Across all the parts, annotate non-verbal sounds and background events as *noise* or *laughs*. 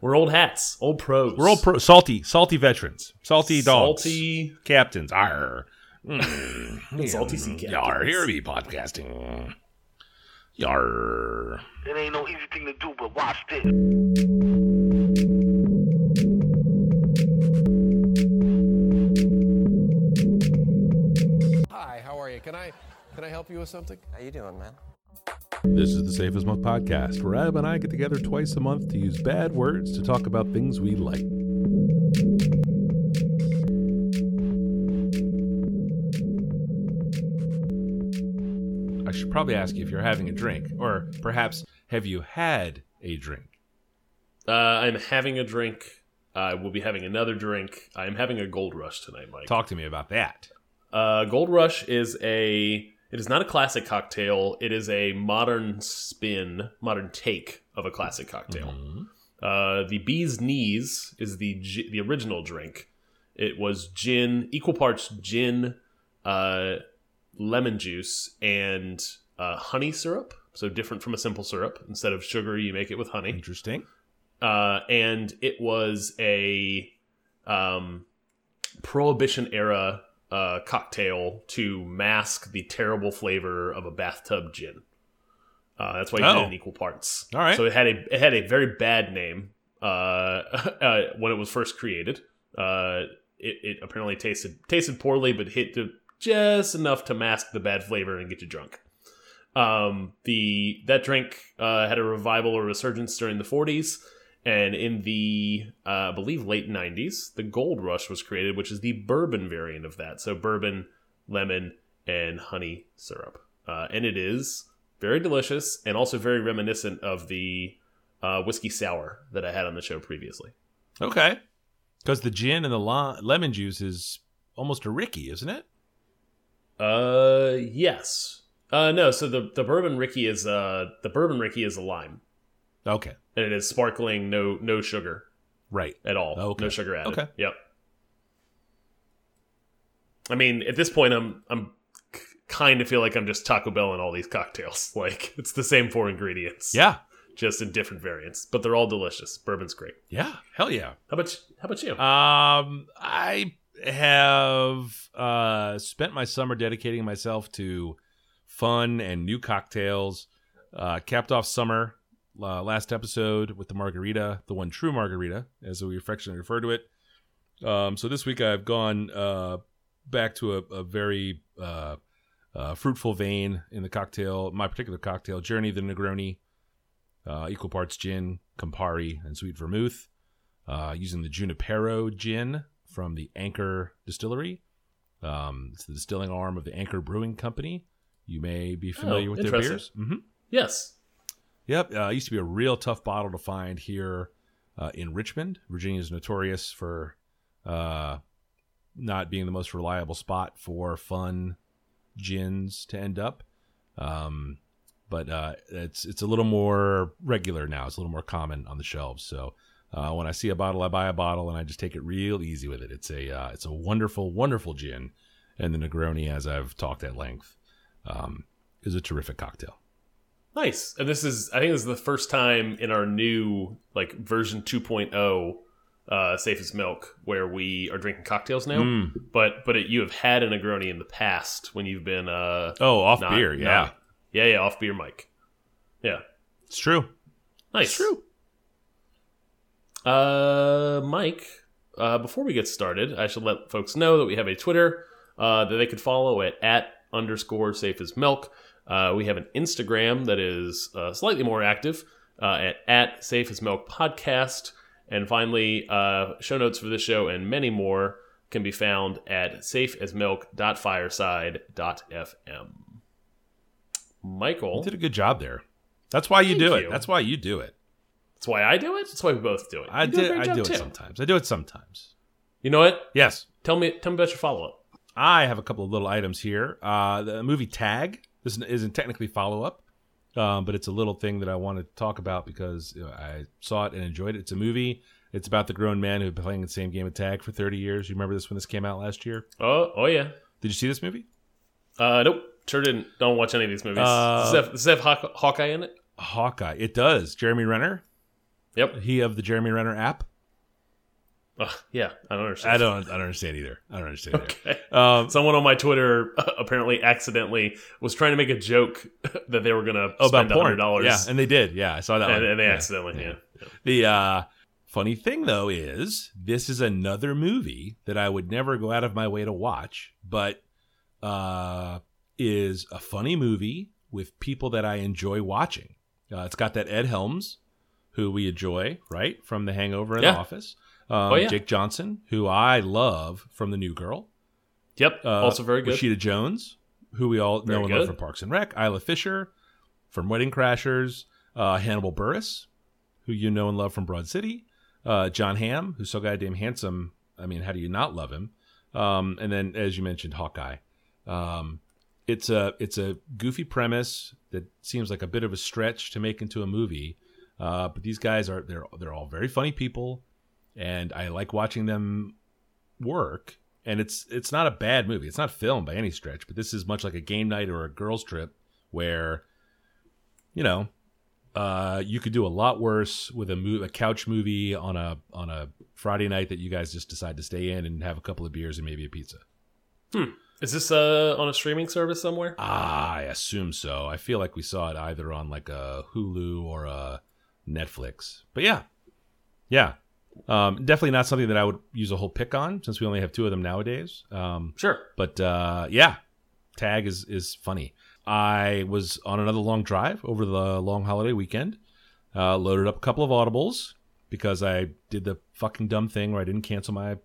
We're old hats, old pros. We're old pro salty, salty veterans, salty dogs, salty. captains. Arr. Mm. *laughs* Salty sea captains. Yar, here we podcasting. Yar. It ain't no easy thing to do, but watch this. Hi, how are you? Can I can I help you with something? How you doing, man? This is the Safe as Milk podcast, where Ab and I get together twice a month to use bad words to talk about things we like. I should probably ask you if you're having a drink, or perhaps have you had a drink? Uh, I'm having a drink. I will be having another drink. I'm having a Gold Rush tonight, Mike. Talk to me about that. Uh, Gold Rush is a. It is not a classic cocktail. It is a modern spin, modern take of a classic cocktail. Uh, the Bee's Knees is the the original drink. It was gin, equal parts gin, uh, lemon juice, and uh, honey syrup. So different from a simple syrup. Instead of sugar, you make it with honey Interesting. uh, and it was a um, prohibition era uh, cocktail to mask the terrible flavor of a bathtub gin. Uh, that's why you did Oh. it in equal parts. All right. So it had a it had a very bad name uh, *laughs* uh, when it was first created. Uh, it, it apparently tasted tasted poorly, but hit the, just enough to mask the bad flavor and get you drunk. Um, the that drink uh, had a revival or resurgence during the 40s, and in the uh, I believe late 90s, the Gold Rush was created, which is the bourbon variant of that. So bourbon, lemon, and honey syrup, uh, and it is very delicious and also very reminiscent of the uh, whiskey sour that I had on the show previously. Okay. Because the gin and the lemon juice is almost a Rickey, isn't it? Uh, yes. Uh, no. So the the bourbon Rickey is uh the bourbon Rickey is a lime, Okay. and it is sparkling, no no sugar Right. at all. Okay. No sugar added. Okay. Yep. I mean, at this point, I'm I'm kind of feel like I'm just Taco Bell in all these cocktails. *laughs* Like it's the same four ingredients, Yeah. just in different variants, but they're all delicious. Bourbon's great. Yeah. Hell yeah. How about you- how about you? Um, I have uh, spent my summer dedicating myself to fun and new cocktails. Uh, capped off summer uh, last episode with the margarita, the one true margarita, as we affectionately refer to it. Um, so this week I've gone uh, back to a, a very uh, uh, fruitful vein in the cocktail, my particular cocktail, Journey the Negroni, uh, equal parts gin, Campari, and sweet vermouth uh, using the Junipero gin from the Anchor Distillery. Um, it's the distilling arm of the Anchor Brewing Company. You may be familiar Oh, with their beers. hmm yes. Yep, uh, used to be a real tough bottle to find here uh, in Richmond. Virginia is notorious for uh, not being the most reliable spot for fun gins to end up. Um, but uh, it's it's a little more regular now. It's a little more common on the shelves. So uh, when I see a bottle, I buy a bottle, and I just take it real easy with it. It's a uh, it's a wonderful, wonderful gin, and the Negroni, as I've talked at length, um, is a terrific cocktail. Nice. And this is, I think this is the first time in our new, like, version 2.0 uh, Safe as Milk where we are drinking cocktails now. Mm. But but it, you have had a Negroni in the past when you've been. Uh, Oh, off not- beer, yeah, not- yeah, yeah, off beer, Mike. Yeah. it's true. Nice. true. Uh, Mike, uh, before we get started, I should let folks know that we have a Twitter uh, that they could follow at at underscore safe as milk. Uh, we have an Instagram that is uh, slightly more active uh, at at safe as milk podcast. And finally, uh, show notes for this show and many more can be found at safeasmilk.fireside.fm. Michael, You did a good job there. That's why you do it. you. That's why you do it. that's why I do it. That's why we both do it. I You do a I do it too. sometimes. I do it sometimes. You know what? Yes, Tell me, tell me about your follow up. I have a couple of little items here. Uh, the movie Tag. This isn't technically follow up, um, but it's a little thing that I want to talk about because uh, I saw it and enjoyed it. It's a movie. It's about the grown man who've been playing the same game of tag for 30 years. You remember this when this came out last year? Oh, oh yeah. Did you see this movie? Uh, nope. Sure didn't. Don't watch any of these movies. Uh, does, it have, does it have Hawk, Hawkeye in it? Hawkeye. It does. Jeremy Renner. Yep. He of the Jeremy Renner app. Ugh, yeah, I don't understand. I don't. I don't understand either. I don't understand. Okay. Um, Someone on my Twitter *laughs* apparently accidentally was trying to make a joke *laughs* that they were gonna oh, spend hundred dollars. Yeah, and they did. Yeah, I saw that. and, and they Yeah. accidentally, yeah. yeah. The uh, funny thing though is this is another movie that I would never go out of my way to watch, but uh, is a funny movie with people that I enjoy watching. Uh, it's got that Ed Helms, who we enjoy, right, from The Hangover and Yeah. The Office. Um, Oh, yeah. Jake Johnson, who I love from The New Girl. Yep. Uh, also very good. Rashida Jones, who we all Very know and love from Parks and Rec. Isla Fisher from Wedding Crashers. Uh, Hannibal Buress, who you know and love from Broad City. Uh, Jon Hamm, who's so goddamn handsome. I mean, how do you not love him? Um, and then, as you mentioned, Hawkeye. Um, it's a it's a goofy premise that seems like a bit of a stretch to make into a movie. Uh, but these guys are they're they're all very funny people, and I like watching them work. And it's it's not a bad movie. It's not filmed by any stretch, but this is much like a game night or a girls trip where, you know, uh, you could do a lot worse with a mo- a couch movie on a on a Friday night that you guys just decide to stay in and have a couple of beers and maybe a pizza. Hmm. Is this uh, on a streaming service somewhere? Ah, I assume so. I feel like we saw it either on like a Hulu or a Netflix. But yeah, yeah, um, definitely not something that I would use a whole pick on since we only have two of them nowadays. Um, Sure. but uh, yeah, Tag is is funny. I was on another long drive over the long holiday weekend. Uh, loaded up a couple of audibles because I did the fucking dumb thing where I didn't cancel my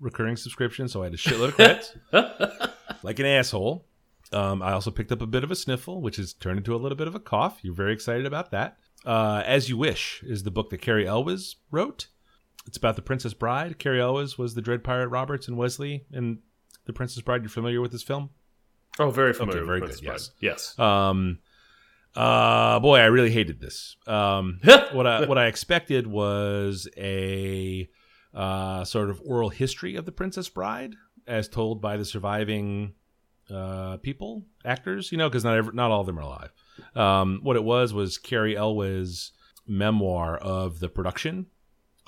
recurring subscription, so I had a shitload of credits, *laughs* like an asshole. Um, I also picked up a bit of a sniffle, which has turned into a little bit of a cough. You're very excited about that. Uh, As You Wish is the book that Cary Elwes wrote. It's about the Princess Bride. Cary Elwes was the Dread Pirate Roberts and Westley in The Princess Bride. You're familiar with this film? Oh, very familiar. Okay, very good, yes. Bride. Um, uh, boy, I really hated this. Um, *laughs* what I what I expected was a uh, sort of oral history of the Princess Bride, as told by the surviving uh, people, actors. You know, because not every, not all of them are alive. Um, what it was was Cary Elwes' memoir of the production,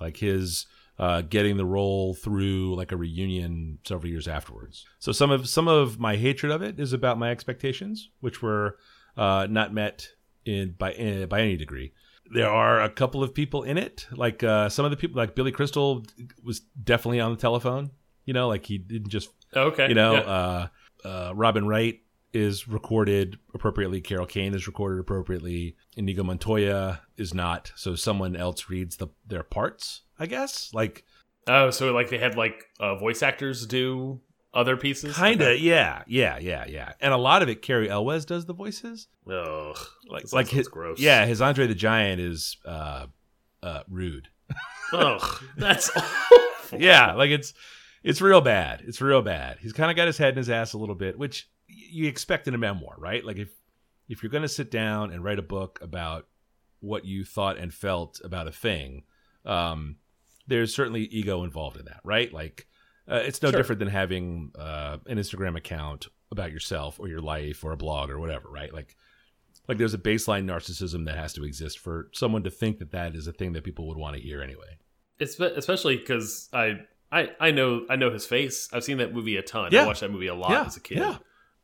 like his uh, getting the role through like a reunion several years afterwards. So some of some of my hatred of it is about my expectations, which were uh, not met in by in, by any degree. There are a couple of people in it, like uh, some of the people, like Billy Crystal was definitely on the telephone. You know, like he didn't just Okay. you know, yeah. uh, uh, Robin Wright is recorded appropriately. Carol Kane is recorded appropriately. Inigo Montoya is not. So someone else reads the their parts, I guess. Like oh, so like they had like uh, voice actors do other pieces. kind of, Okay. yeah, yeah, yeah, yeah. And a lot of it, Cary Elwes does the voices. Ugh. Like like his gross. Yeah, his Andre the Giant is uh, uh, rude. Ugh. *laughs* That's awful. yeah, like it's it's real bad. It's real bad. He's kind of got his head in his ass a little bit, which you expect in a memoir, right? Like if if you're going to sit down and write a book about what you thought and felt about a thing, um, there's certainly ego involved in that, right? Like uh, it's no Sure. different than having uh, an Instagram account about yourself or your life or a blog or whatever, right? Like like there's a baseline narcissism that has to exist for someone to think that that is a thing that people would want to hear anyway. It's especially because I, I I know I know his face. I've seen that movie a ton. Yeah. I watched that movie a lot Yeah, as a kid. yeah.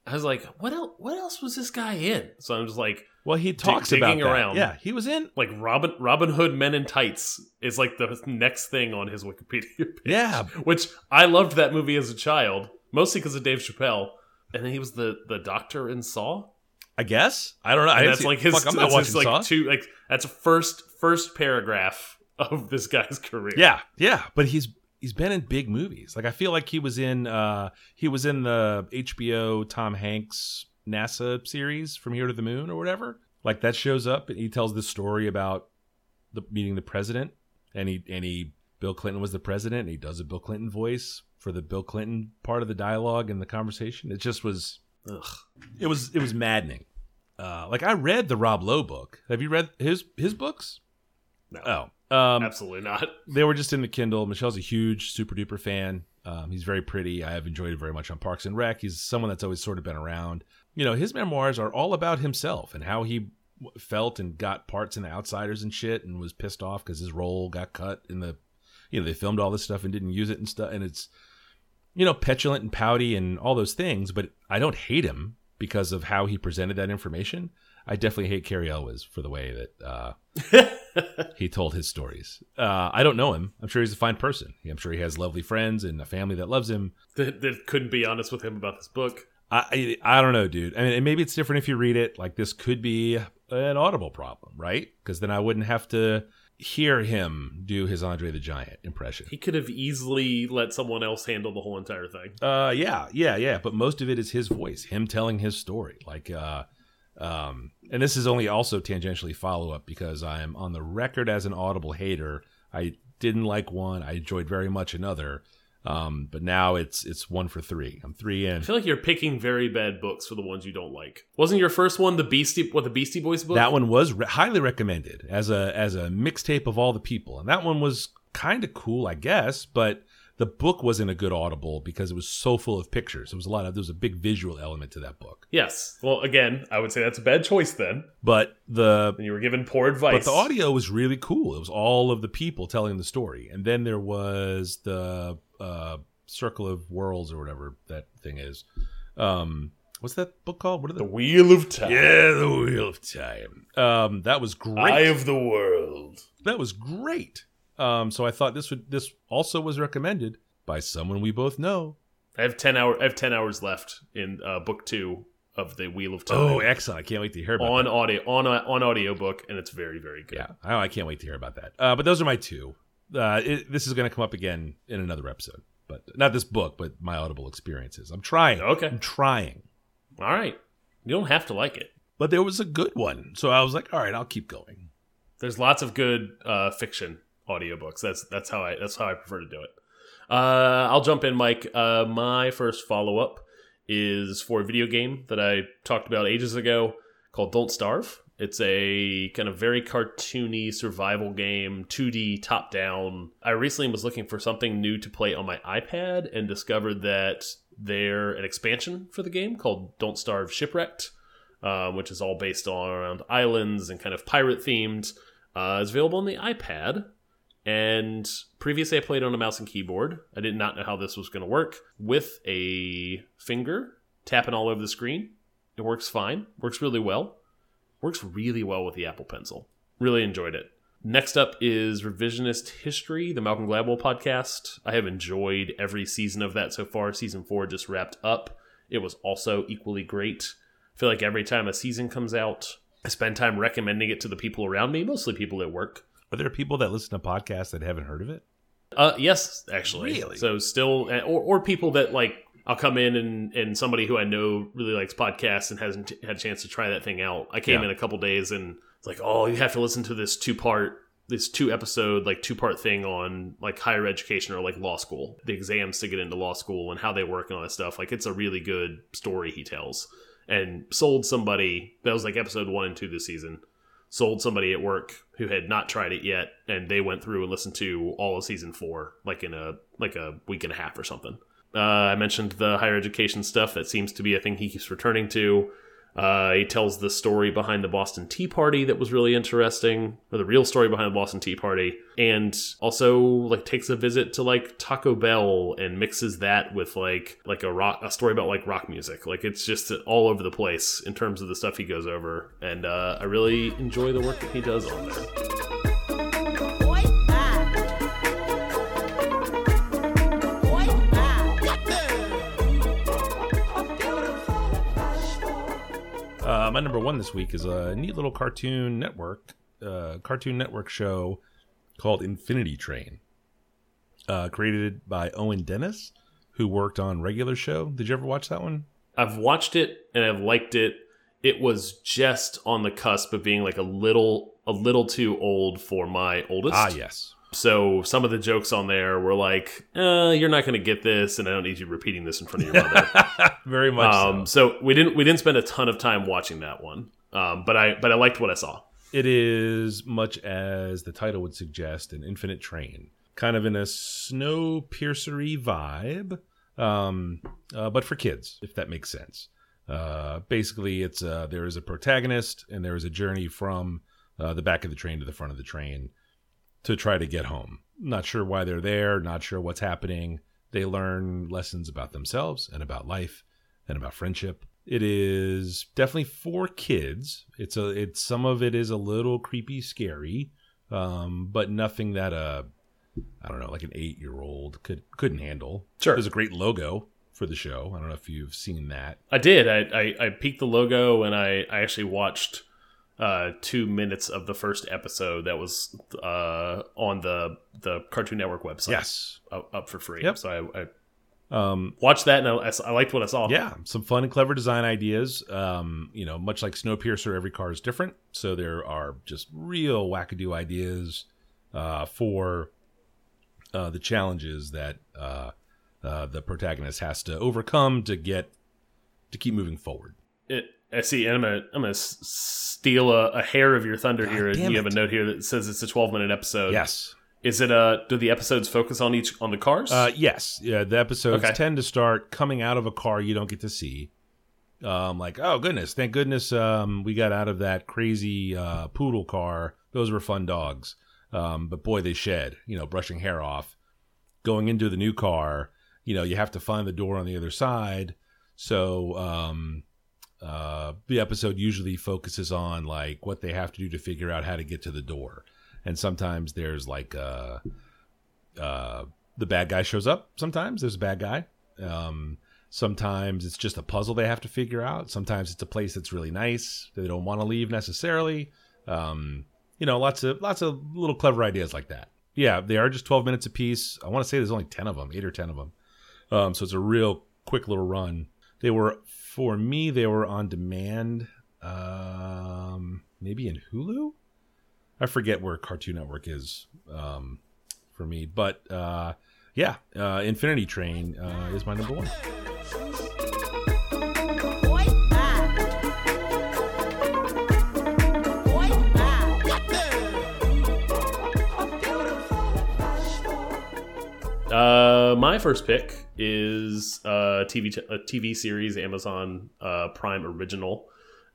I was like, what else? What else was this guy in? So I'm just like, Well, he talks about digging that. around. Yeah, he was in. like Robin Robin Hood Men in Tights is like the next thing on his Wikipedia *laughs* page. Yeah, which I loved that movie as a child, mostly because of Dave Chappelle. And then he was the the doctor in Saw. I guess. I don't know. I that's see, like his. Fuck, I'm not watching his, like Saw. two like that's a first first paragraph *laughs* of this guy's career. Yeah, yeah, but he's he's been in big movies. Like I feel like he was in uh he was in the HBO Tom Hanks NASA series from Here to the Moon or whatever. Like that shows up and he tells this story about the meeting the president and he and he Bill Clinton was the president and he does a Bill Clinton voice for the Bill Clinton part of the dialogue and the conversation. It just was Ugh. it was it was maddening. Uh, like I read the Rob Lowe book. Have you read his his books? No, Oh, um, absolutely not. *laughs* they were just in the Kindle. Michelle's a huge super duper fan. Um, he's very pretty. I have enjoyed it very much on Parks and Rec. He's someone that's always sort of been around. You know, his memoirs are all about himself and how he felt and got parts in the Outsiders and shit, and was pissed off because his role got cut in the, you know, they filmed all this stuff and didn't use it and stuff, and it's, you know, petulant and pouty and all those things. But I don't hate him because of how he presented that information. I definitely hate Cary Elwes for the way that uh, *laughs* *laughs* he told his stories. Uh, I don't know him. I'm sure he's a fine person. I'm sure he has lovely friends and a family that loves him. that, that couldn't be honest with him about this book. I I I don't know, dude. I mean, maybe it's different if you read it. Like this could be an audible problem, right? Because then I wouldn't have to hear him do his Andre the Giant impression. He could have easily let someone else handle the whole entire thing. Uh, yeah, yeah, yeah. But most of it is his voice, him telling his story. Like, uh, um, and this is only also tangentially follow up because I am on the record as an Audible hater. I didn't like one. I enjoyed very much another. Um, but now it's it's one for three. I'm three in. I feel like you're picking very bad books for the ones you don't like. Wasn't your first one the Beastie what the Beastie Boys book? That one was re- highly recommended as a as a mixtape of all the people, and that one was kind of cool, I guess. But the book wasn't a good audible because it was so full of pictures. There was a lot of there was a big visual element to that book. Yes. Well, again, I would say that's a bad choice then. But the And you were given poor advice. but the audio was really cool. It was all of the people telling the story, and then there was the uh, Circle of Worlds or whatever that thing is. Um, what's that book called? What are The the Wheel of Time. yeah, the Wheel of Time. Um, that was great. Eye of the World. that was great. Um, so I thought this would this also was recommended by someone we both know. I have ten hour I have ten hours left in uh, book two of the Wheel of Time. Oh, excellent! I can't wait to hear about on that. audio on on audiobook and it's very very good. Yeah, I, I can't wait to hear about that. Uh, but those are my two. Uh, it, this is going to come up again in another episode, but not this book, but my Audible experiences. I'm trying. Okay. I'm trying. All right. You don't have to like it. But there was a good one, so I was like, all right, I'll keep going. There's lots of good uh, fiction audiobooks. That's that's how I that's how I prefer to do it. Uh, I'll jump in, Mike. Uh, my first follow up is for a video game that I talked about ages ago called Don't Starve. It's a kind of very cartoony survival game, 2D top down. I recently was looking for something new to play on my iPad and discovered that they're an expansion for the game called Don't Starve Shipwrecked, uh, which is all based on around islands and kind of pirate themed. Uh, is available on the iPad. And previously, I played on a mouse and keyboard. I did not know how this was going to work with a finger tapping all over the screen. It works fine. Works really well. Works really well with the Apple Pencil. Really enjoyed it. Next up is Revisionist History, the Malcolm Gladwell podcast. I have enjoyed every season of that so far. Season four just wrapped up. It was also equally great. I feel like every time a season comes out, I spend time recommending it to the people around me, mostly people at work. Are there people that listen to podcasts that haven't heard of it? Uh, yes, actually. Really? So still, or, or people that like, I'll come in and and somebody who I know really likes podcasts and hasn't had a chance to try that thing out. I came Yeah. in a couple days and it's like, oh, you have to listen to this two part, this two episode like two part thing on like higher education or like law school, the exams to get into law school and how they work and all that stuff. Like it's a really good story he tells, and sold somebody that was like episode one and two this season sold somebody at work who had not tried it yet and they went through and listened to all of season four like in a like a week and a half or something. Uh, i mentioned the higher education stuff that seems to be a thing he keeps returning to uh, he tells the story behind the Boston Tea Party that was really interesting, or the real story behind the Boston Tea Party, and also like takes a visit to like Taco Bell and mixes that with like like a rock a story about like rock music. Like it's just all over the place in terms of the stuff he goes over, and uh, I really enjoy the work that he does on there. My number one this week is a neat little cartoon network, uh, cartoon network show called Infinity Train, uh, created by Owen Dennis, who worked on Regular Show. Did you ever watch that one? I've watched it and I've liked it. It was just on the cusp of being like a little a little too old for my oldest. Ah, yes. So some of the jokes on there were like, uh, "You're not going to get this," and I don't need you repeating this in front of your mother. *laughs* Very much um, so. so we didn't we didn't spend a ton of time watching that one, um, but I but I liked what I saw. It is much as the title would suggest, an infinite train, kind of in a snow piercery vibe, um, uh, but for kids, if that makes sense. Uh, basically, it's uh, there is a protagonist and there is a journey from uh, the back of the train to the front of the train to try to get home. Not sure why they're there, not sure what's happening. They learn lessons about themselves and about life and about friendship. It is definitely for kids. It's a it's some of it is a little creepy, scary, um, but nothing that a I don't know, like an eight year old could couldn't handle. Sure. There's a great logo for the show. I don't know if you've seen that. I did. I, I, I peeked the logo and I, I actually watched uh, two minutes of the first episode that was uh, on the the Cartoon Network website. Yes. up, up for free. Yep. So I, I Um, watched that and I, I liked what I saw. yeah, some fun and clever design ideas. Um, you know, much like Snowpiercer, every car is different, so there are just real wackadoo ideas uh, for uh, the challenges that uh, uh, the protagonist has to overcome to get to keep moving forward. It, I see. And I'm gonna I'm gonna steal a, a hair of your thunder God here. damn You have a note here that says it's a 12 minute episode. Yes. Is it uh do the episodes focus on each on the cars? Uh, yes. Yeah. The episodes Okay. tend to start coming out of a car you don't get to see. Um, like, oh goodness, thank goodness um, we got out of that crazy uh, poodle car. Those were fun dogs. Um, but boy, they shed. You know, brushing hair off. Going into the new car, you know, you have to find the door on the other side. So um, uh, the episode usually focuses on like what they have to do to figure out how to get to the door. And sometimes there's like uh, uh, the bad guy shows up. Sometimes there's a bad guy. Um, sometimes it's just a puzzle they have to figure out. Sometimes it's a place that's really nice that they don't want to leave necessarily. Um, you know, lots of lots of little clever ideas like that. Yeah, they are just 12 minutes apiece. I want to say there's only 10 of them, eight or 10 of them. Um, so it's a real quick little run. They were for me. They were on demand, um, maybe in Hulu. I forget where Cartoon Network is um, for me, but uh, yeah, uh, Infinity Train uh, is my number one. Uh, my first pick is a TV a TV series, Amazon uh, Prime original,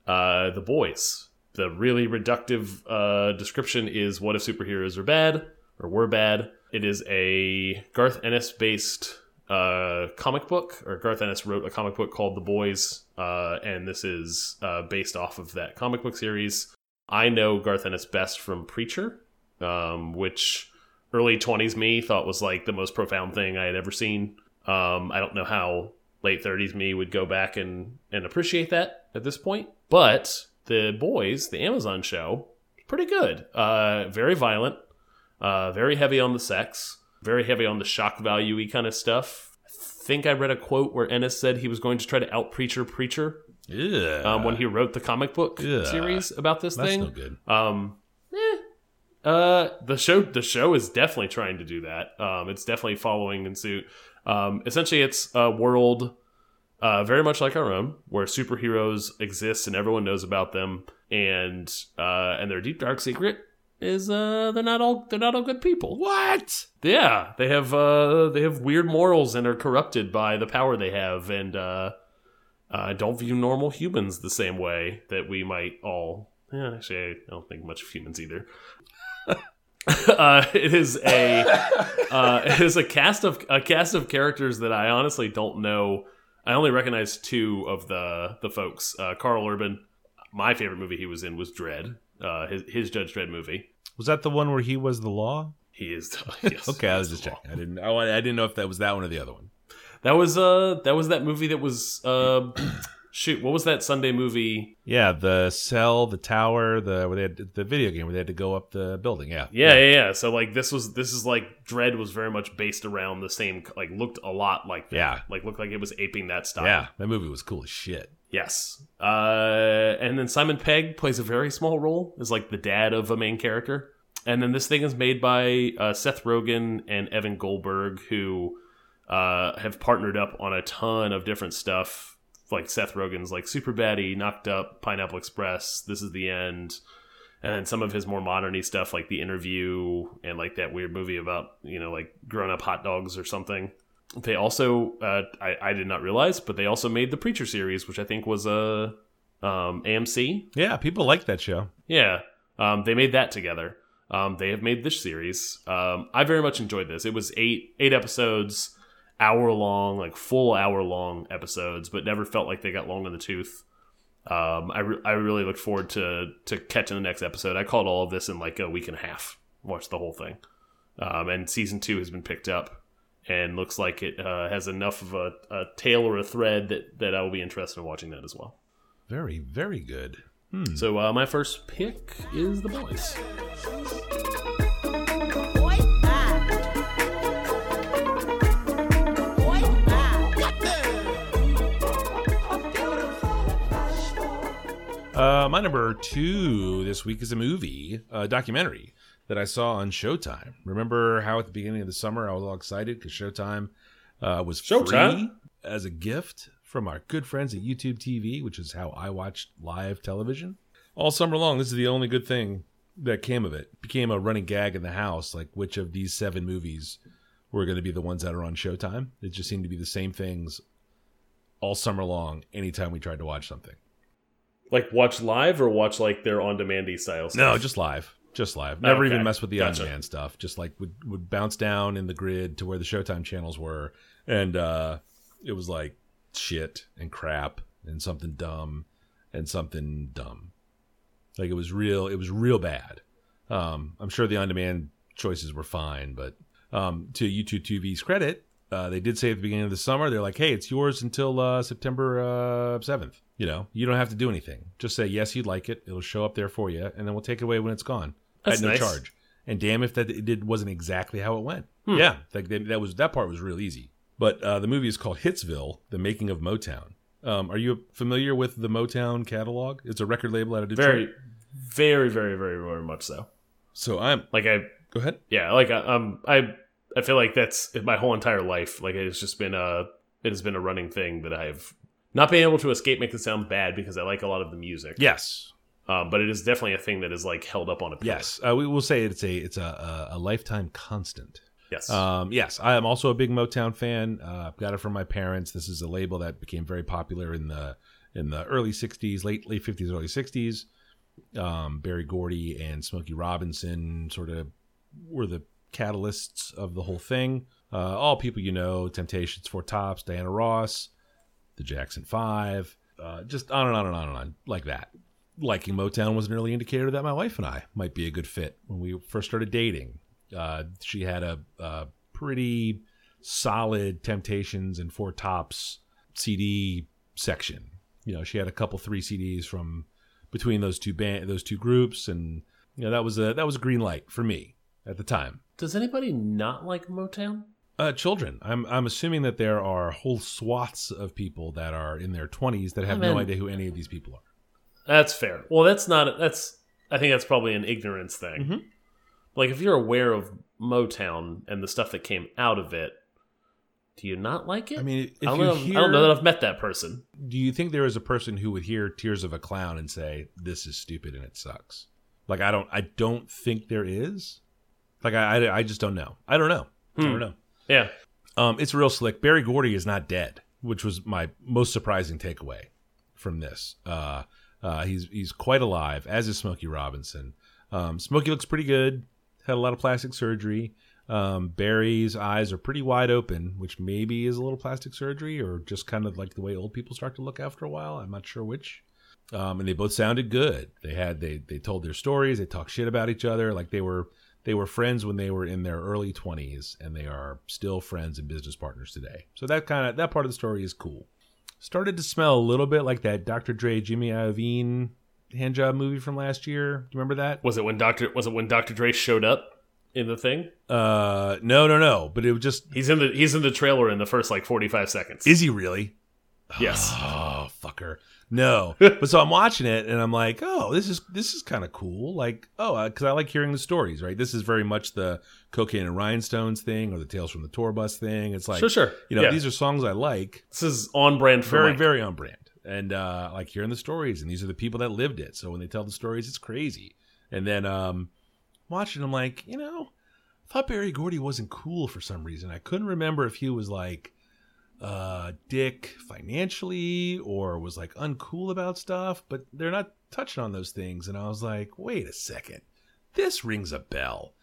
uh, The Boys. The really reductive uh, description is "What if superheroes are bad or were bad?" It is a Garth Ennis based uh, comic book, or Garth Ennis wrote a comic book called The Boys, uh, and this is uh, based off of that comic book series. I know Garth Ennis best from Preacher, um, which early 20s me thought was like the most profound thing I had ever seen. Um, I don't know how late 30s me would go back and, and appreciate that at this point. But The Boys, the Amazon show, pretty good. Uh, very violent, uh, very heavy on the sex, very heavy on the shock value y kind of stuff. I think I read a quote where Ennis said he was going to try to out Preacher Preacher Yeah, um, when he wrote the comic book Yeah. series about this that's thing. no good. Um, eh. Uh, the show the show is definitely trying to do that. Um, it's definitely following in suit. Um, essentially, it's a world, uh, very much like our own, where superheroes exist and everyone knows about them, and uh, and their deep dark secret is uh, they're not all they're not all good people. What? Yeah, they have uh, they have weird morals and are corrupted by the power they have, and uh, uh, don't view normal humans the same way that we might all. Yeah, actually, I don't think much of humans either. *laughs* *laughs* uh, it is a uh, *laughs* it is a cast of a cast of characters that I honestly don't know. I only recognize two of the the folks. Uh, Karl Urban, my favorite movie he was in was Dredd. Uh, his his Judge Dredd movie. Was that the one where he was the law? He is *laughs* yes, Okay, I was just the law. checking. I didn't. I, I didn't know if that was that one or the other one. That was uh that was that movie that was uh *clears throat* shoot what was that Sunday movie? Yeah, the cell, the tower, the where they had the video game where they had to go up the building. Yeah, Yeah, yeah, yeah. So like this was this is like Dredd was very much based around the same like looked a lot like that. Yeah. like looked like it was aping that style. yeah. That movie was cool as shit. Yes. Uh, and then Simon Pegg plays a very small role as like the dad of a main character. And then this thing is made by uh, Seth Rogen and Evan Goldberg, who uh, have partnered up on a ton of different stuff. Like Seth Rogen's like Super Baddie, Knocked Up, Pineapple Express, This Is the End, and then some of his more moderny stuff like The Interview and like that weird movie about you know like grown up hot dogs or something. they also uh, I, I did not realize, but they also made the Preacher series, which I think was a um, AMC. Yeah, people like that show. Yeah, um, they made that together. Um, they have made this series. Um, I very much enjoyed this. It was eight eight episodes, hour long, like full hour long episodes, but never felt like they got long in the tooth. Um, I re I really look forward to to catching the next episode. I called all of this in like a week and a half. Watched the whole thing, um, and season two has been picked up, and looks like it uh, has enough of a, a tail or a thread that that I will be interested in watching that as well. Very, very good. So uh, my first pick is the boys. Uh, my number two this week is a movie, a documentary that I saw on Showtime. Remember how at the beginning of the summer I was all excited because Showtime uh, was Showtime? free as a gift from our good friends at YouTube TV, which is how I watched live television all summer long. This is the only good thing that came of it. it became a running gag in the house, like which of these seven movies were going to be the ones that are on Showtime. It just seemed to be the same things all summer long. Anytime we tried to watch something. Like watch live or watch like their on demandy style stuff? No, just live. Just live. Never Okay. even mess with the Gotcha. on-demand stuff. Just like would would bounce down in the grid to where the Showtime channels were, and uh, it was like shit and crap and something dumb and something dumb. Like it was real. It was real bad. Um, I'm sure the on-demand choices were fine, but um, to YouTube TV's credit, uh, they did say at the beginning of the summer, they're like, "Hey, it's yours until uh, September seventh. you know, you don't have to do anything. Just say yes, you'd like it. It'll show up there for you, and then we'll take it away when it's gone That's at no nice. charge. And damn if that it did wasn't exactly how it went. Hmm. Yeah, like they, that was that part was real easy. But uh, the movie is called Hitsville: The Making of Motown. Um, are you familiar with the Motown catalog? It's a record label out of Detroit. Very, very, very, very, very much so. So I'm. Like I, Go ahead. yeah, like I, um, I, I feel like that's my whole entire life. Like it's just been a, it has been a running thing that I've not been able to escape. Make it sound bad because I like a lot of the music. Yes, Um, but it is definitely a thing that is like held up on a pillar. yes. Uh, we will say it's a it's a a, a lifetime constant. Yes. Um, yes, I am also a big Motown fan. Uh, I've got it from my parents. This is a label that became very popular in the in the early '60s, late late '50s, early '60s. Um, Berry Gordy and Smokey Robinson sort of were the catalysts of the whole thing. Uh, all people you know: Temptations, Four Tops, Diana Ross, the Jackson Five, uh, just on and on and on and on like that. Liking Motown was an early indicator that my wife and I might be a good fit when we first started dating. Uh, she had a, a pretty solid Temptations and Four Tops CD section. You know, she had a couple three CDs from between those two band those two groups, and you know that was a that was a green light for me at the time. Does anybody not like Motown? Uh, children. I'm I'm assuming that there are whole swaths of people that are in their 20s that have no mean- idea who any of these people are. That's fair. Well, that's not. That's. I think that's probably an ignorance thing. Mhm. Like if you're aware of Motown and the stuff that came out of it, do you not like it? I mean, if I don't, you know, hear, I don't know that I've met that person. do you think there is a person who would hear Tears of a Clown and say, "This is stupid and it sucks"? Like I don't, I don't think there is. Like I, I, I just don't know. I don't know. I Hmm. don't know. Yeah. Um, it's real slick. Berry Gordy is not dead, which was my most surprising takeaway from this. Uh, uh, he's he's quite alive, as is Smokey Robinson. Um, Smokey looks pretty good. Had a lot of plastic surgery. Um, Berry's eyes are pretty wide open, which maybe is a little plastic surgery or just kind of like the way old people start to look after a while. I'm not sure which. Um, and they both sounded good. They had they they told their stories. They talked shit about each other. Like they were they were friends when they were in their early 20s, and they are still friends and business partners today. So that kind of that part of the story is cool. Started to smell a little bit like that Dr. Dre Jimmy Iovine handjob movie from last year. Do you remember that? Was it when Doctor Was it when Doctor Dre showed up in the thing? Uh, no, no, no. But it was just He's in the He's in the trailer in the first like forty five seconds. is he really? yes. Oh, fucker. No. *laughs* but so I'm watching it and I'm like, oh, this is this is kind of cool. Like, oh, because I like hearing the stories, right? This is very much the cocaine and rhinestones thing or the tales from the tour bus thing. It's like, sure, sure. you know, Yeah. these are songs I like, this is on brand for very, Mike. very on brand, and uh, I like hearing the stories. And these are the people that lived it. So when they tell the stories, it's crazy. And then um, watching, I'm like, you know, thought Berry Gordy wasn't cool for some reason. I couldn't remember if he was like uh dick financially or was like uncool about stuff, but they're not touching on those things and I was like, "Wait a second. This rings a bell.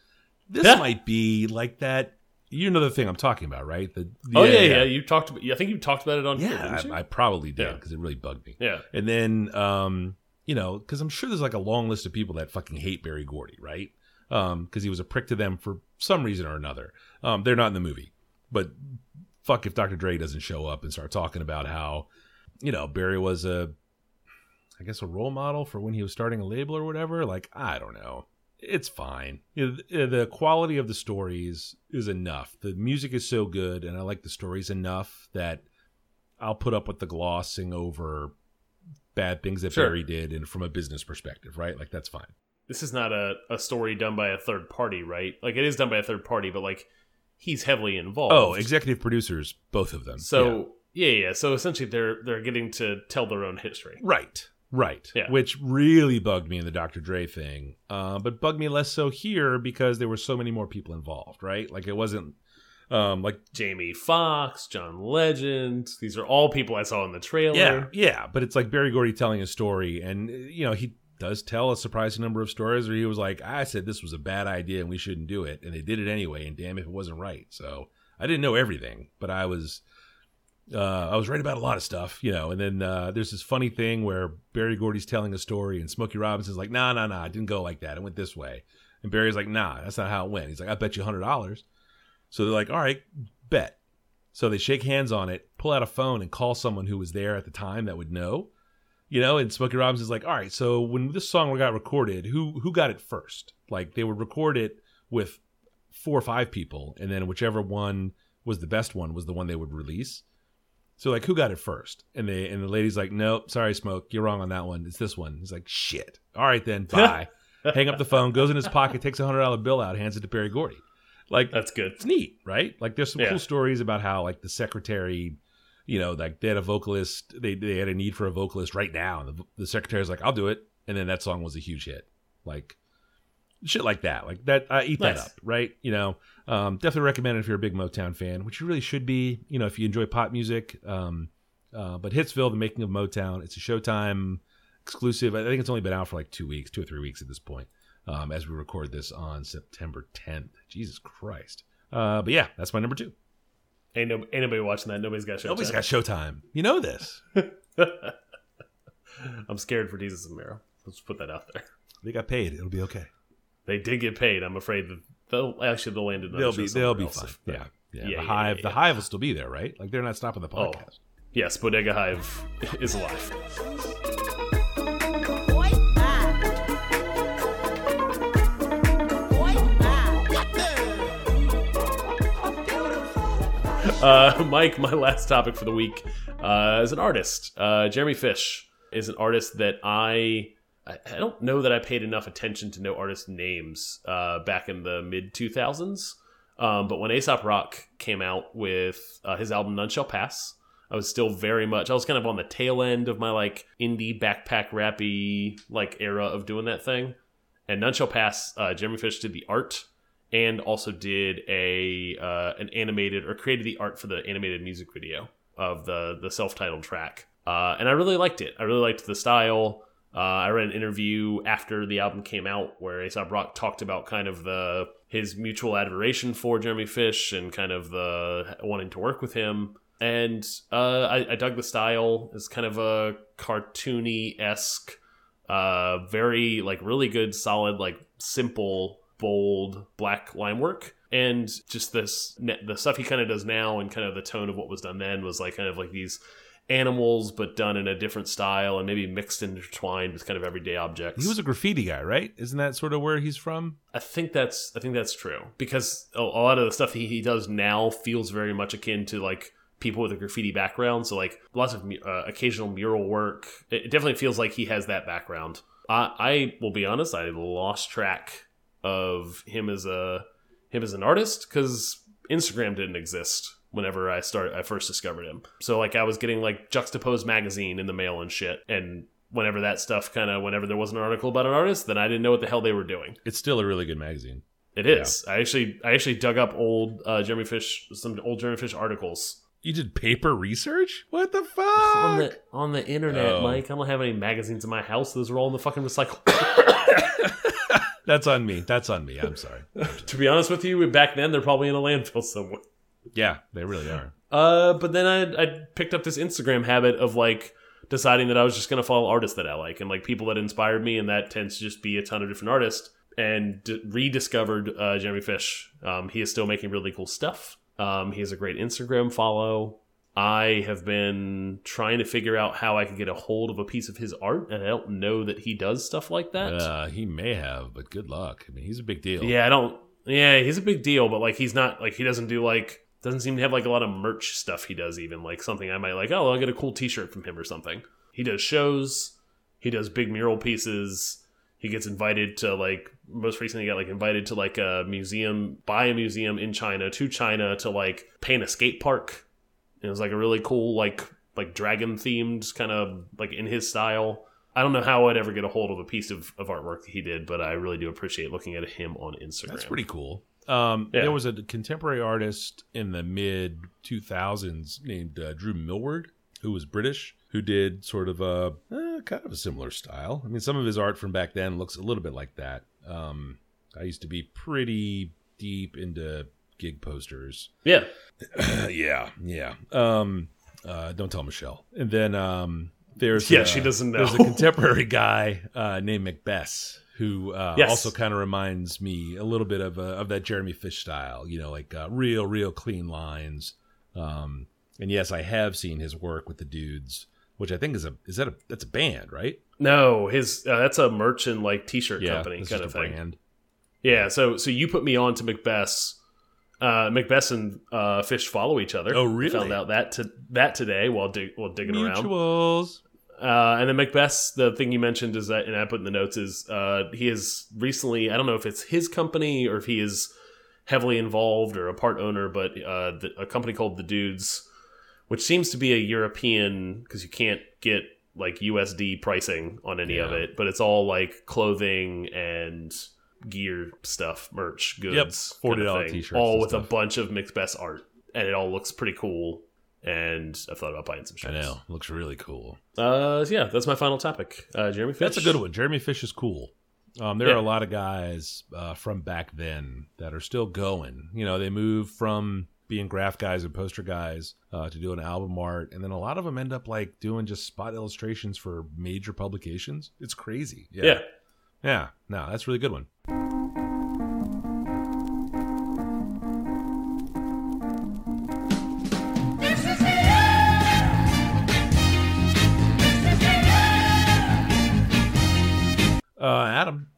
This Yeah. might be like that you know the thing I'm talking about, right? The, oh yeah, yeah, You talked. About, I think you talked about it on. Yeah? I, I probably did Yeah. because it really bugged me. yeah. And then, um, you know, because I'm sure there's like a long list of people that fucking hate Berry Gordy, right? Um, because he was a prick to them for some reason or another. Um, they're not in the movie, but fuck if Dr. Dre doesn't show up and start talking about how, you know, Berry was a, I guess, a role model for when he was starting a label or whatever. Like, I don't know. It's fine. You know, the, the quality of the stories is enough. The music is so good, and I like the stories enough that I'll put up with the glossing over bad things that Sure. Berry did and from a business perspective, right? Like that's fine. This is not a, a story done by a third party, right? Like it is done by a third party, but like he's heavily involved. Oh, executive producers, both of them. So yeah, yeah. So essentially, they're they're getting to tell their own history. Right, right. Yeah. Which really bugged me in the Dr. Dre thing, uh, but bugged me less so here because there were so many more people involved, right? Like it wasn't um, like Jamie Foxx, John Legend. These are all people I saw in the trailer. Yeah, yeah, but it's like Berry Gordy telling a story, and you know he does tell a surprising number of stories where he was like, "I said this was a bad idea and we shouldn't do it," and they did it anyway, and damn if it wasn't right. So I didn't know everything, but I was. Uh, I was right about a lot of stuff, you know, and then uh, there's this funny thing where Berry Gordy's telling a story and Smokey Robinson's like, nah, nah, nah, it didn't go like that. It went this way. And Berry's like, nah, that's not how it went. He's like, I bet you $100. So they're like, all right, bet. So they shake hands on it, pull out a phone, and call someone who was there at the time that would know. You know, and Smokey Robinson's like, all right, so when this song got recorded, who who got it first? Like they would record it with four or five people, and then whichever one was the best one was the one they would release. So like, who got it first? And they and the lady's like, nope, sorry, Smoke, you're wrong on that one. It's this one. He's like, shit. All right then, bye. *laughs* Hang up the phone, goes in his pocket, takes a hundred dollar bill out, hands it to Berry Gordy. Like that's good. it's neat, right? Like there's some Yeah. cool stories about how like the secretary, you know, like they had a vocalist, they they had a need for a vocalist right now, and the, the secretary's like, I'll do it, and then that song was a huge hit, like shit like that, like that. I eat that up, right? You know, um, definitely recommend it if you're a big Motown fan, which you really should be. You know, if you enjoy pop music, um, uh, but Hitsville, the making of Motown, it's a Showtime exclusive. I think it's only been out for like two weeks, two or three weeks at this point um, as we record this on September 10th. Jesus Christ. Uh, but yeah, that's my number two. Ain't no anybody watching that. Nobody's got show. Nobody's got Showtime. You know this. *laughs* I'm scared for Desus and Mero. Let's put that out there. They got paid. It'll be okay. They did get paid. I'm afraid that they'll actually they'll land another They'll be they'll be fine. Yeah. Yeah. Yeah, the yeah, hive yeah, the hive will still be there, right? Like they're not stopping the Oh. podcast. Yes, Bodega Hive *laughs* is alive. Uh, *laughs* Mike, my last topic for the week uh, is an artist. Uh, Jeremy Fish is an artist that I I don't know that I paid enough attention to know artist names uh, back in the mid 2000s. Um, but when Aesop Rock came out with uh, his album None Shall Pass, I was still very much I was kind of on the tail end of my like indie backpack rappy like era of doing that thing. And None Shall Pass, uh, Jeremy Fish did the art and also did a uh, an animated or created the art for the animated music video of the the self titled track. Uh, and I really liked it. I really liked the style. Uh, I read an interview after the album came out where Aesop Rock talked about kind of the his mutual admiration for Jeremy Fish and kind of the wanting to work with him. And uh, I, I dug the style. It's kind of a cartoony esque, uh, very like really good, solid, like simple, bold black line work. And just this the stuff he kind of does now and kind of the tone of what was done then was like kind of like these animals but done in a different style and maybe mixed and intertwined with kind of everyday objects. He was a graffiti guy, right? Isn't that sort of where he's from? I think that's I think that's true because a, lot of the stuff he, he does now feels very much akin to like people with a graffiti background. So like lots of uh, occasional mural work. It, it definitely feels like he has that background. I, I will be honest. I lost track of him as a him as an artist because Instagram didn't exist whenever I start I first discovered him. So like I was getting like Juxtapoz magazine in the mail and shit and whenever that stuff kind of whenever there was an article about an artist then I didn't know what the hell they were doing. It's still a really good magazine. It is. I actually I actually dug up old uh, Jeremy Fish some old Jeremy Fish articles You did paper research? What the fuck? on the on the internet, Oh. Mike. I don't have any magazines in my house. Those are all in the fucking recycle. That's on me. That's on me. I'm sorry. *laughs* to be honest with you, back then they're probably in a landfill somewhere. Yeah, they really are. Uh, but then I I picked up this Instagram habit of like deciding that I was just gonna follow artists that I like and like people that inspired me, and that tends to just be a ton of different artists. And rediscovered uh, Jeremy Fish. Um, he is still making really cool stuff. Um, he has a great Instagram follow. I have been trying to figure out how I could get a hold of a piece of his art, and I don't know that he does stuff like that. Uh, he may have, but good luck. I mean, he's a big deal. Yeah, I don't. Yeah, he's a big deal, but like he's not like he doesn't do like doesn't seem to have like a lot of merch stuff. He does even like something I might like. Oh, I'll get a cool T-shirt from him or something. He does shows. He does big mural pieces. He gets invited to like most recently he got like invited to like a museum, buy a museum in China to China to like paint a skate park. It was like a really cool like like dragon themed kind of like in his style. I don't know how I'd ever get a hold of a piece of, of artwork that he did, but I really do appreciate looking at him on Instagram. That's pretty cool. Um, Yeah. There was a contemporary artist in the mid 2000s named uh, Drew Millward, who was British, who did sort of a eh, kind of a similar style. I mean, some of his art from back then looks a little bit like that. Um, I used to be pretty deep into gig posters. *clears throat* Yeah. yeah, yeah. Um, uh, don't tell Michelle. And then um, there's Yeah, uh, she doesn't know. There's a *laughs* contemporary guy uh, named Mcbess who uh, Yes. also kind of reminds me a little bit of uh, of that Jeremy Fish style. You know, like uh, real, real clean lines. Um, and yes, I have seen his work with the dudes, which I think is a is that a that's a band, right? No, his uh, that's a merchant like T-shirt company kind of thing. brand. Yeah. So so you put me on to Mcbess's. Uh, Mcbess and uh, Fish follow each other. Oh, I really? found out that to, that today while dig, while digging around. Mutuals. Uh, and then Mcbess's the thing you mentioned is that, and I put in the notes is uh, he is recently. I don't know if it's his company or if he is heavily involved or a part owner, but uh, the, a company called the Dudes, which seems to be a European because you can't get like USD pricing on any of it, but it's all like clothing and gear stuff, merch, goods, kind of $40 thing, t-shirts all with a bunch of Mcbess's art, and it all looks pretty cool. And I've thought about buying some I know, looks really cool. Uh, yeah, that's my final topic. Uh, Jeremy Fish. That's a good one. Jeremy Fish is cool. Um, there Yeah. are a lot of guys uh, from back then that are still going. You know, they move from being graph guys and poster guys uh, to doing album art, and then a lot of them end up like doing just spot illustrations for major publications. It's crazy. Yeah, Yeah. yeah. No, that's a really good one.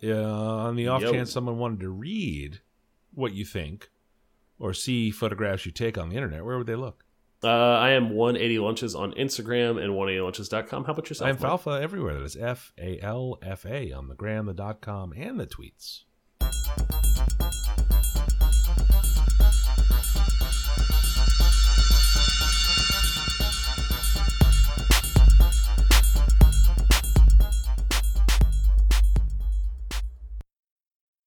Uh, on the off Yo. chance someone wanted to read what you think or see photographs you take on the internet, where would they look? Uh, I am 180 lunches on Instagram and 180lunches.com. How about yourself? I'm Mike? Falfa everywhere. That is F A L F A on the gram, the dot com, and the tweets.